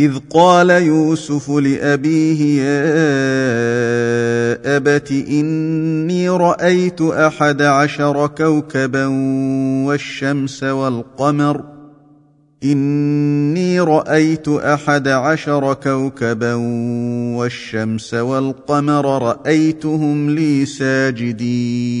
إذ قال يوسف لأبيه يا أبت إني رأيت أحد عشر كوكبا والشمس والقمر. إني رأيت أحد عشر كوكبا والشمس والقمر رأيتهم لي ساجدين.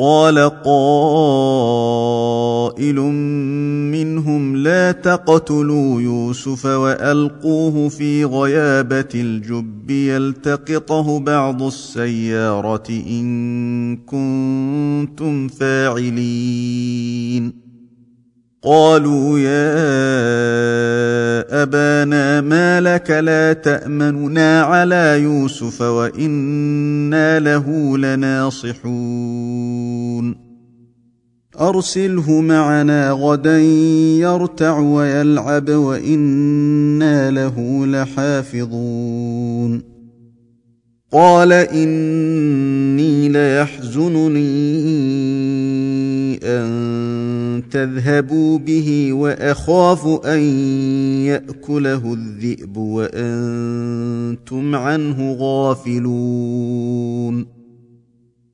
قال قائل منهم لا تقتلوا يوسف وألقوه في غيابة الجب يلتقطه بعض السيارة إن كنتم فاعلين. قالوا يا أبانا ما لك لا تأمننا على يوسف وإنا له لناصحون. أرسله معنا غدا يرتع ويلعب وإنا له لحافظون. قال إني ليحزنني أن تذهبوا به وأخاف أن يأكله الذئب وأنتم عنه غافلون.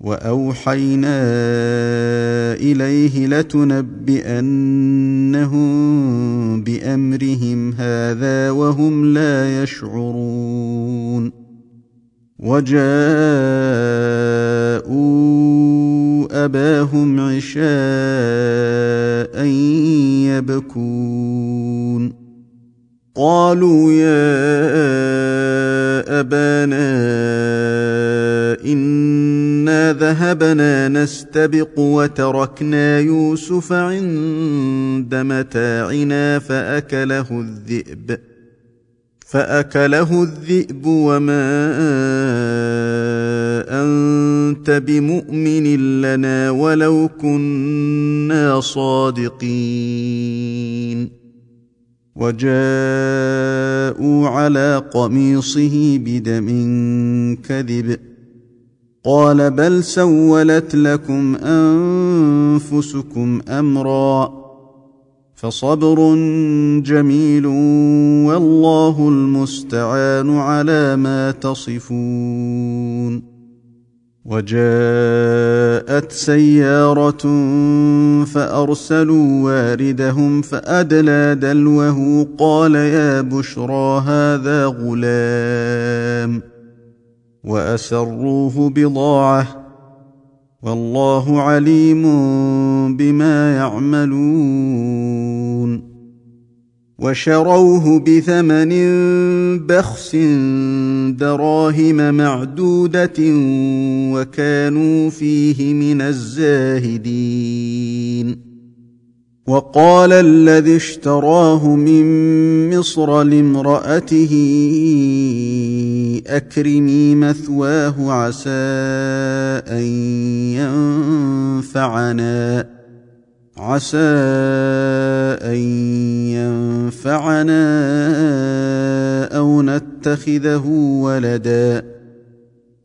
وأوحينا إليه لتنبئنهم بأمرهم هذا وهم لا يشعرون. وجاءوا أباهم عشاء يبكون. قالوا يا أبانا إن ذهبنا نستبق وتركنا يوسف عند متاعنا فاكله الذئب فاكله الذئب وما انت بمؤمن لنا ولو كنا صادقين وجاءوا على قميصه بدم كذب قال بل سولت لكم أنفسكم أمرا فصبر جميل والله المستعان على ما تصفون وجاءت سيارة فأرسلوا واردهم فأدلى دلوه قال يا بشرى هذا غلام وأسروه بضاعة والله عليم بما يعملون وشروه بثمن بخس دراهم معدودة وكانوا فيه من الزاهدين وقال الذي اشتراه من مصر لامرأته أكرمي مثواه عسى أن ينفعنا عسى أن ينفعنا أو نتخذه ولدا.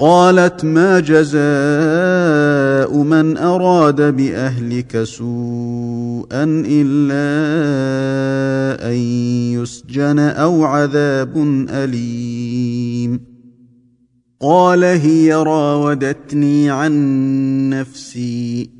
قالت ما جزاء من أراد بأهلك سوءا إلا أن يسجن أو عذاب أليم. قال هي راودتني عن نفسي.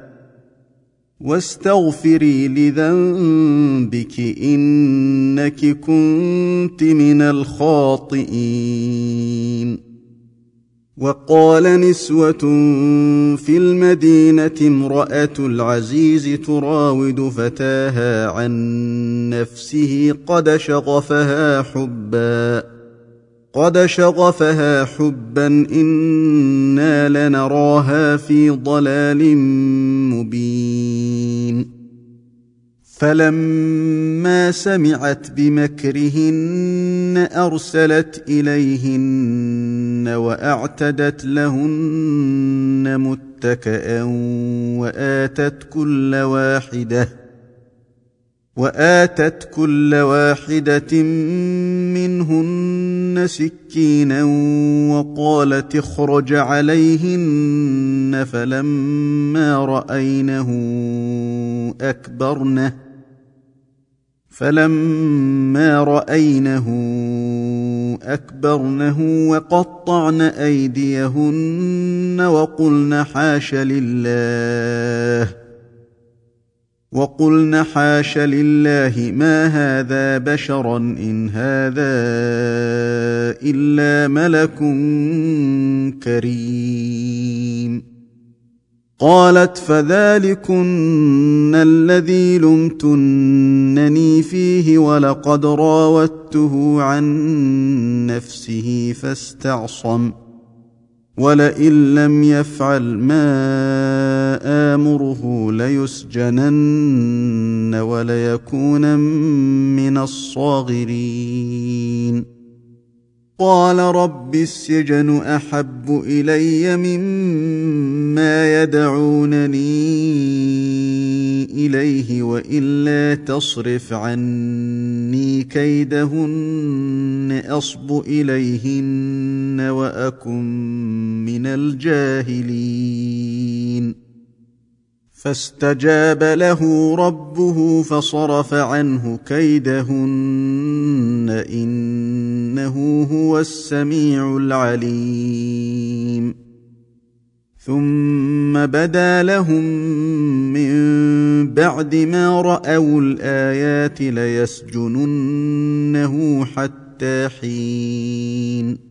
واستغفري لذنبك إنك كنت من الخاطئين. وقال نسوة في المدينة امرأة العزيز تراود فتاها عن نفسه قد شغفها حبا. قد شغفها حبا أنا لنراها في ضلال مبين فلما سمعت بمكرهن ارسلت اليهن واعتدت لهن متكئا واتت كل واحدة وآتت كل واحدة منهن سكينا وقالت اخرج عليهن فلما رأينه أكبرنه فلما رأينه أكبرنه وقطعن أيديهن وقلن حاش لله وقلن حاش لله ما هذا بشرا ان هذا الا ملك كريم قالت فذلكن الذي لمتنني فيه ولقد راودته عن نفسه فاستعصم ولئن لم يفعل ما امره ليسجنن وليكون من الصاغرين قال رب السجن أحب إلي مما يدعونني إليه وإلا تصرف عني كيدهن أصب إليهن وأكن من الجاهلين. فاستجاب له ربه فصرف عنه كيدهن إنه هو السميع العليم. ثم بدا لهم من بعد ما رأوا الآيات ليسجننه حتى حين.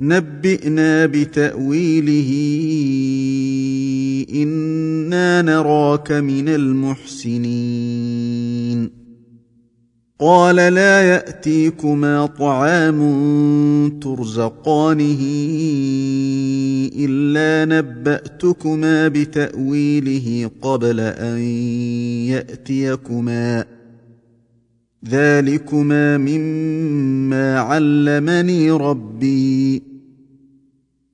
نبئنا بتأويله. إنا نراك من المحسنين. قال لا يأتيكما طعام ترزقانه إلا نبأتكما بتأويله قبل أن يأتيكما. ذلكما مما علمني ربي.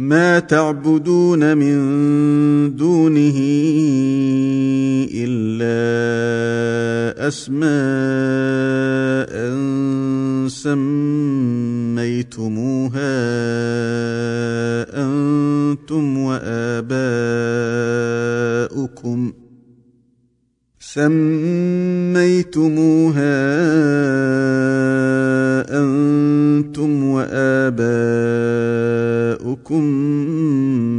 ما تعبدون من دونه إلا أسماء سميتموها أنتم وآباؤكم سميتموها يَمَسَّكُكُم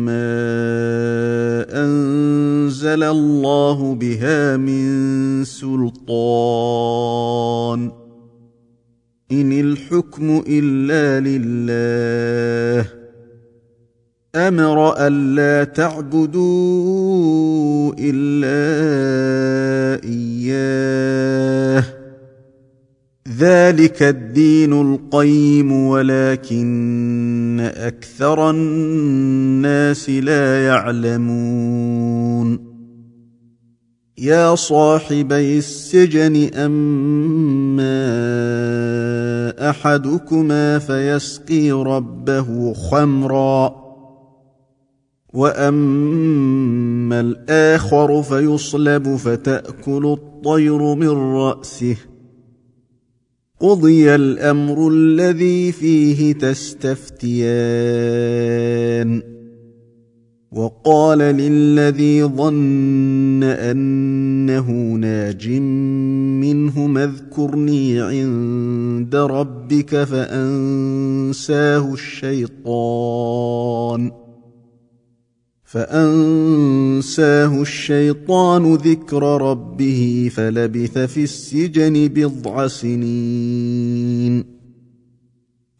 مَّا أَنزَلَ اللَّهُ بِهَا مِن سُلْطَانٍ إِنِ الْحُكْمُ إِلَّا لِلَّهِ أمر الا تعبدوا الا اياه ذلك الدين القيم ولكن أكثر الناس لا يعلمون. يا صاحبي السجن أما أحدكما فيسقي ربه خمرا وأما الآخر فيصلب فتأكل الطير من رأسه. قضي الأمر الذي فيه تستفتيان. وقال للذي ظن أنه ناج منهم اذكرني عند ربك فأنساه الشيطان. فأنساه الشيطان ذكر ربه فلبث في السجن بضع سنين.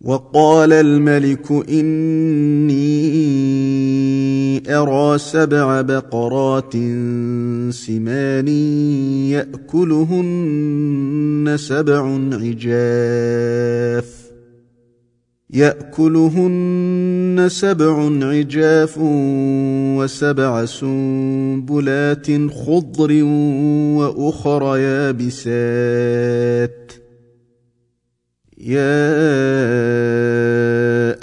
وقال الملك إني أرى سبع بقرات سمان يأكلهن سبع عجاف. يأكلهن سبع عجاف وسبع سنبلات خضر وأخر يابسات. يا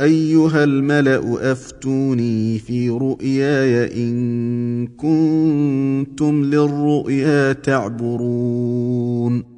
أيها الملأ أفتوني في رؤياي إن كنتم للرؤيا تعبرون.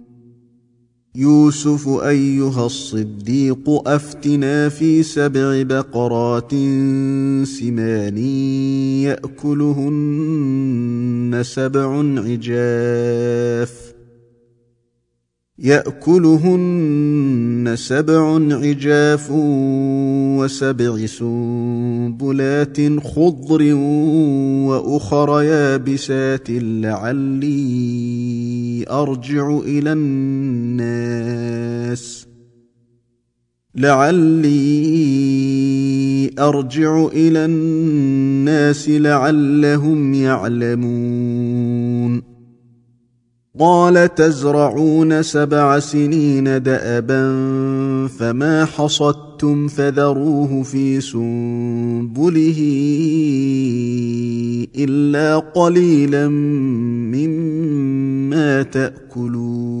يوسف أيها الصديق أفتنا في سبع بقرات سمان يأكلهن سبع عجاف يأكلهن سبع عجاف وسبع سنبلات خضر وأخر يابسات لعلي أرجع إلى الناس. لعلي أرجع إلى الناس لعلهم يعلمون. قال تزرعون سبع سنين دأبا فما حصدتم فذروه في سنبله إلا قليلا مما تأكلون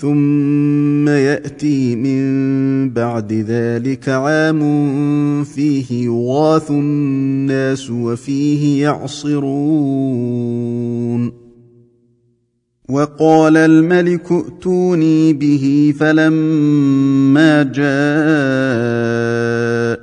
ثم يأتي من بعد ذلك عام فيه يغاث الناس وفيه يعصرون. وقال الملك ائتوني به فلما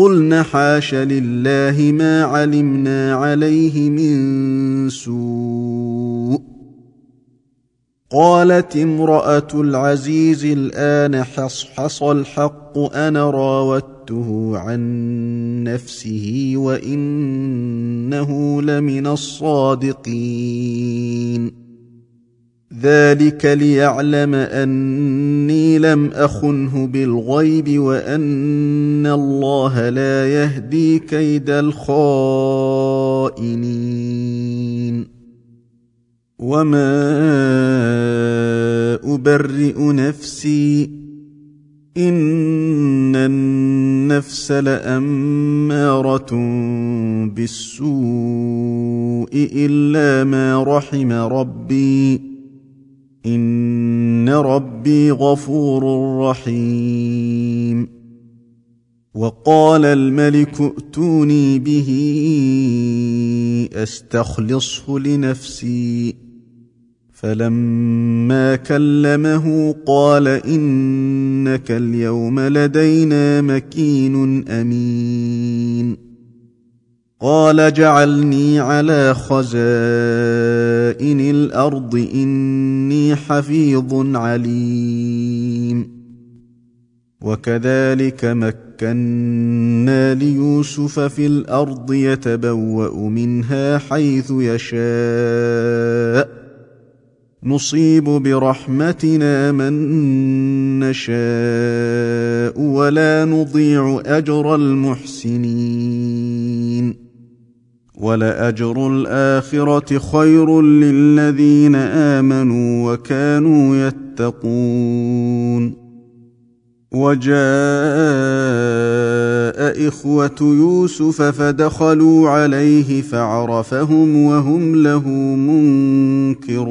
قلن حاش لله ما علمنا عليه من سوء. قالت امرأة العزيز الآن حصحص الحق أنا راودته عن نفسه وإنه لمن الصادقين. ذلك ليعلم أني لم أخنه بالغيب وأن الله لا يهدي كيد الخائنين. وما أبرئ نفسي إن النفس لأمارة بالسوء إلا ما رحم ربي. ان ربي غفور رحيم وقال الملك ائتوني به استخلصه لنفسي فلما كلمه قال انك اليوم لدينا مكين امين قال جعلني على خزائن الأرض إني حفيظ عليم. وكذلك مكنا ليوسف في الأرض يتبوأ منها حيث يشاء. نصيب برحمتنا من نشاء ولا نضيع أجر المحسنين. ولاجر الاخره خير للذين امنوا وكانوا يتقون وجاء اخوه يوسف فدخلوا عليه فعرفهم وهم له منكرون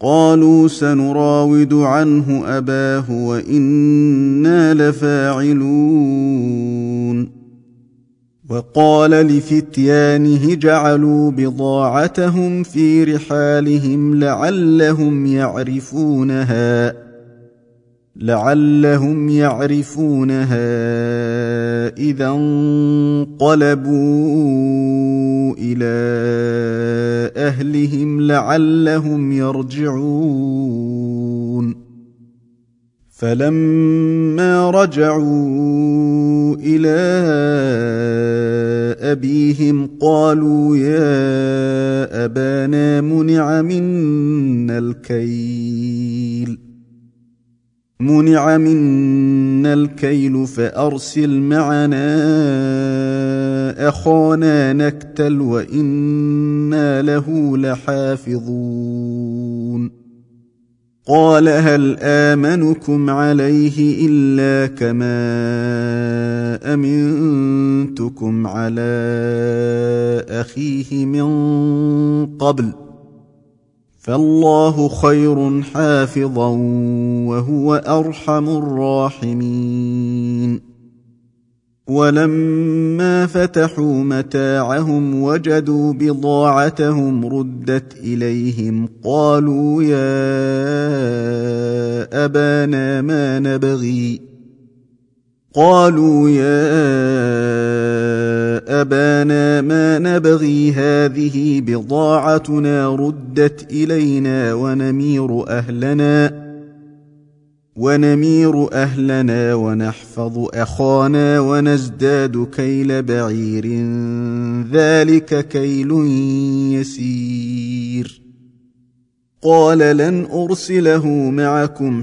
قالوا سنراود عنه أباه وإنا لفاعلون. وقال لفتيانه جعلوا بضاعتهم في رحالهم لعلهم يعرفونها. لعلهم يعرفونها اذا انقلبوا إلى اهلهم لعلهم يرجعون فلما رجعوا إلى ابيهم قالوا يا ابانا منع منا الكيل منع منا الكيل فأرسل معنا أخانا نكتل وإنا له لحافظون. قال هل آمنكم عليه إلا كما أمنتكم على أخيه من قبل؟ فالله خير حافظا وهو أرحم الراحمين. ولما فتحوا متاعهم وجدوا بضاعتهم ردت إليهم قالوا يا أبانا ما نبغي. قالوا يا أبانا ما نبغي هذه بضاعتنا ردت إلينا ونمير أهلنا ونمير أهلنا ونحفظ أخانا ونزداد كيل بعير. ذلك كيل يسير. قال لن أرسله معكم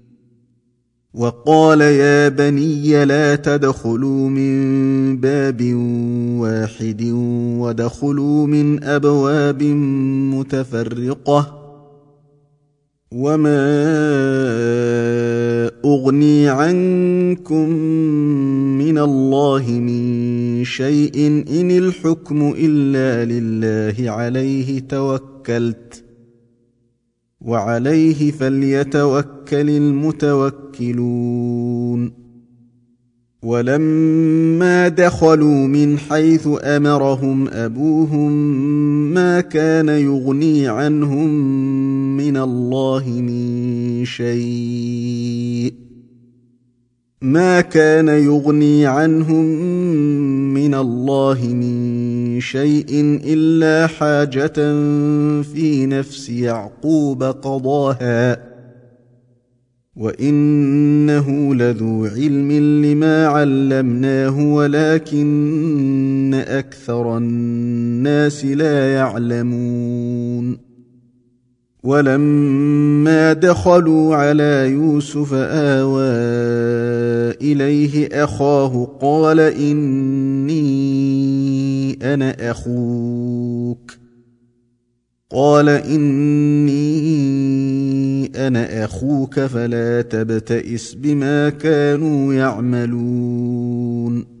وقال يا بني لا تدخلوا من باب واحد ودخلوا من أبواب متفرقة وما أغني عنكم من الله من شيء إن الحكم إلا لله عليه توكلت وعليه فليتوكل المتوكلون. ولما دخلوا من حيث أمرهم أبوهم ما كان يغني عنهم من الله من شيء. ما كان يغني عنهم من الله من شيء إلا حاجة في نفس يعقوب قضاها. وإنه لذو علم لما علمناه ولكن أكثر الناس لا يعلمون. ولما دخلوا على يوسف آوى إليه أخاه قال إني أنا أخوك. قال إني أنا أخوك فلا تبتئس بما كانوا يعملون.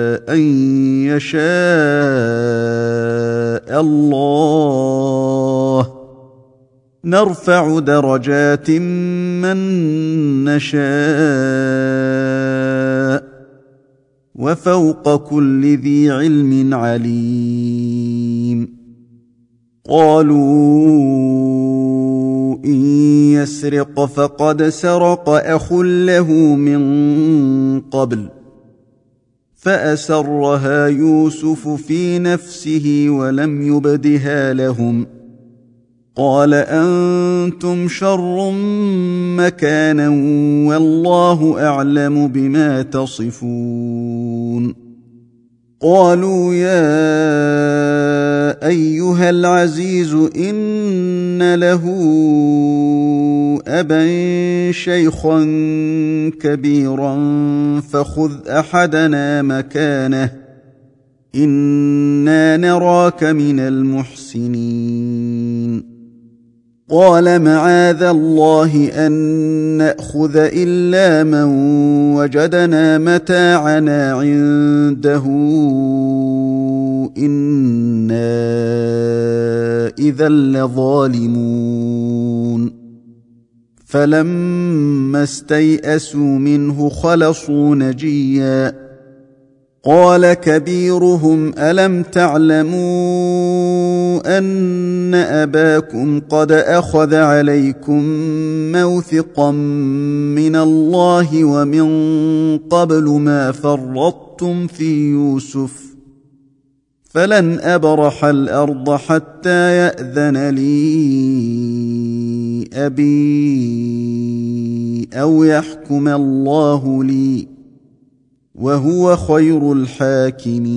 ان يشاء الله نرفع درجات من نشاء وفوق كل ذي علم عليم قالوا ان يسرق فقد سرق اخ له من قبل فأسرها يوسف في نفسه ولم يبدها لهم. قال أنتم شر مكانا والله أعلم بما تصفون. قالوا يا أيها العزيز إن له أبا شيخا كبيرا فخذ أحدنا مكانه إنا نراك من المحسنين قال معاذ الله أن نأخذ إلا من وجدنا متاعنا عنده. إنا إذا لظالمون. فلما استيئسوا منه خلصوا نجيا. قال كبيرهم ألم أن أباكم قد أخذ عليكم موثقا من الله ومن قبل ما فرطتم في يوسف فلن أبرح الأرض حتى يأذن لي أبي أو يحكم الله لي وهو خير الحاكمين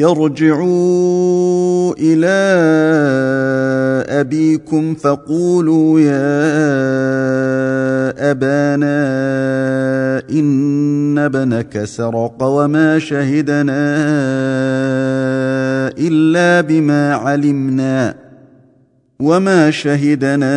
يرجعوا إلى أبيكم فقولوا يا أبانا إن ابنك سرق وما شهدنا إلا بما علمنا وما شهدنا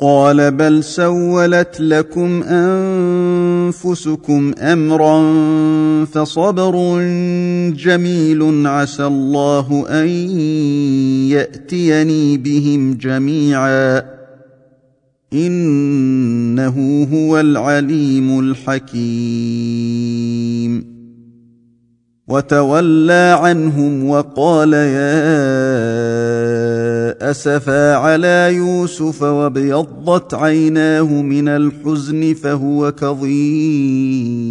قال بل سولت لكم أنفسكم أمرا فصبر جميل عسى الله أن يأتيني بهم جميعا إنه هو العليم الحكيم. وتولى عنهم وقال يا أسفا على يوسف وابيضت عيناه من الحزن فهو كظيم.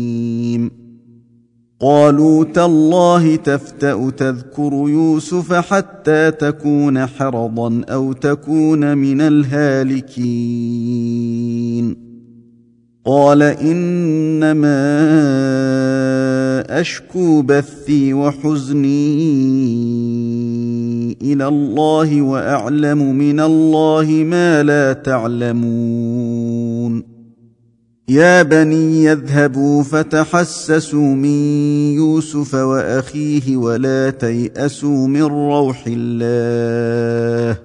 قالوا تالله تفتأ تذكر يوسف حتى تكون حرضا أو تكون من الهالكين. قال إنما أشكو بثي وحزني. إلى الله وأعلم من الله ما لا تعلمون. يا بني يذهبوا فتحسسوا من يوسف وأخيه ولا تيأسوا من روح الله.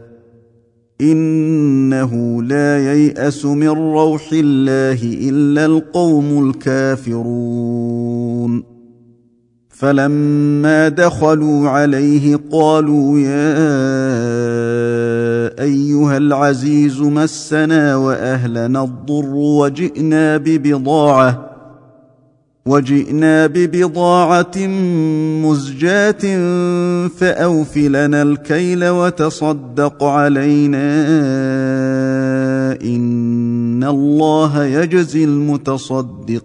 إنه لا ييأس من روح الله إلا القوم الكافرون. فلما دخلوا عليه قالوا يا أيها العزيز مسنا وأهلنا الضر وجئنا ببضاعة وجئنا ببضاعة مزجاة فاوف لنا الكيل وتصدق علينا إن الله يجزي المتصدقين.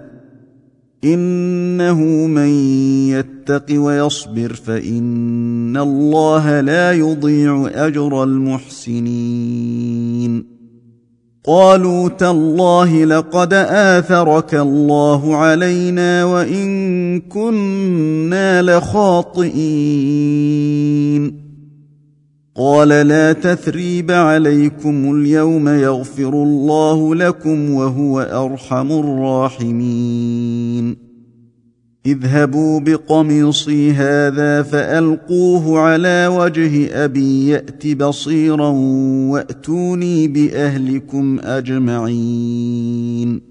إنه من يتق ويصبر فإن الله لا يضيع أجر المحسنين. قالوا تالله لقد آثرك الله علينا وإن كنا لخاطئين. قال لا تثريب عليكم اليوم يغفر الله لكم وهو أرحم الراحمين. اذهبوا بقميصي هذا فألقوه على وجه أبي يأت بصيرا وأتوني بأهلكم أجمعين.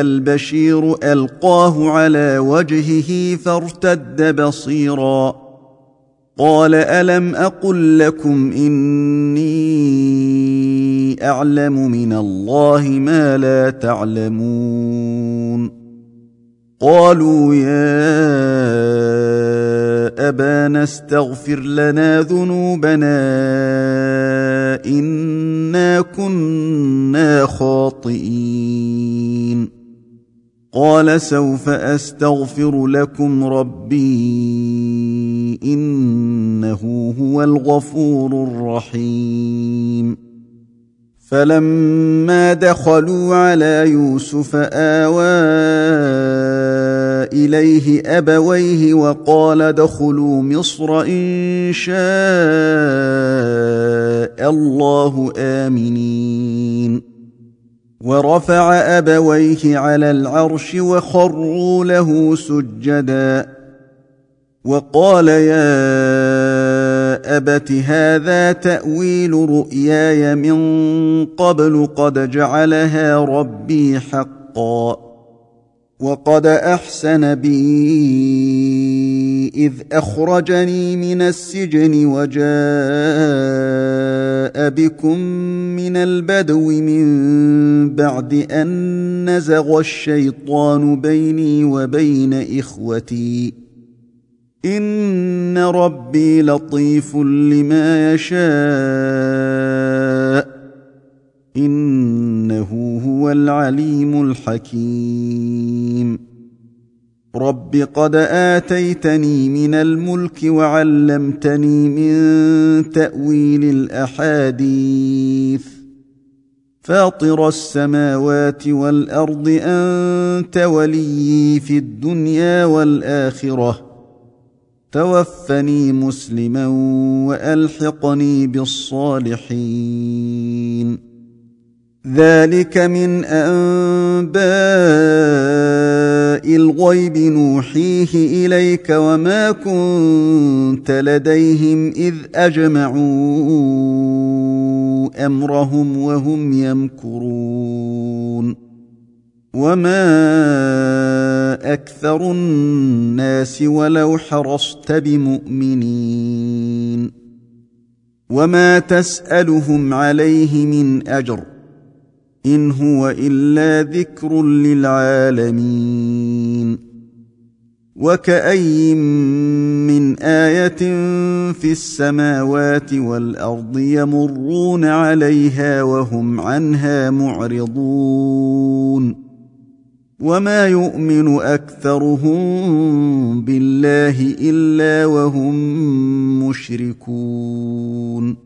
البشير ألقاه على وجهه فارتد بصيرا. قال ألم أقل لكم إني أعلم من الله ما لا تعلمون. قالوا يا أبانا استغفر لنا ذنوبنا إنا كنا خاطئين. قال سوف أستغفر لكم ربي إنه هو الغفور الرحيم. فلما دخلوا على يوسف آوى إليه أبويه وقال ادخلوا مصر إن شاء الله آمنين. ورفع أبويه على العرش وخروا له سجدا. وقال يا أبت هذا تأويل رؤياي من قبل قد جعلها ربي حقا. وقد احسن بي اذ اخرجني من السجن وجاء بكم من البدو من بعد ان نزغ الشيطان بيني وبين اخوتي. ان ربي لطيف لما يشاء. إنه هو العليم الحكيم. رب قد آتيتني من الملك وعلمتني من تأويل الأحاديث. فاطر السماوات والأرض أنت وليي في الدنيا والآخرة. توفني مسلما وألحقني بالصالحين. ذلك من أنباء الغيب نوحيه إليك وما كنت لديهم إذ أجمعوا أمرهم وهم يمكرون وما أكثر الناس ولو حرصت بمؤمنين وما تسألهم عليه من أجر إن هو إلا ذكر للعالمين. وكاين من آية في السماوات والأرض يمرون عليها وهم عنها معرضون. وما يؤمن أكثرهم بالله إلا وهم مشركون.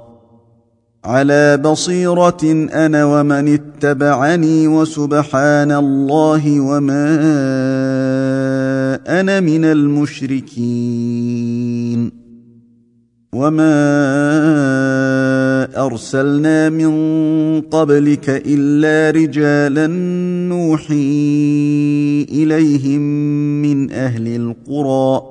على بصيرة أنا ومن اتبعني وسبحان الله وما أنا من المشركين. وما أرسلنا من قبلك إلا رجالا نوحي إليهم من أهل القرى.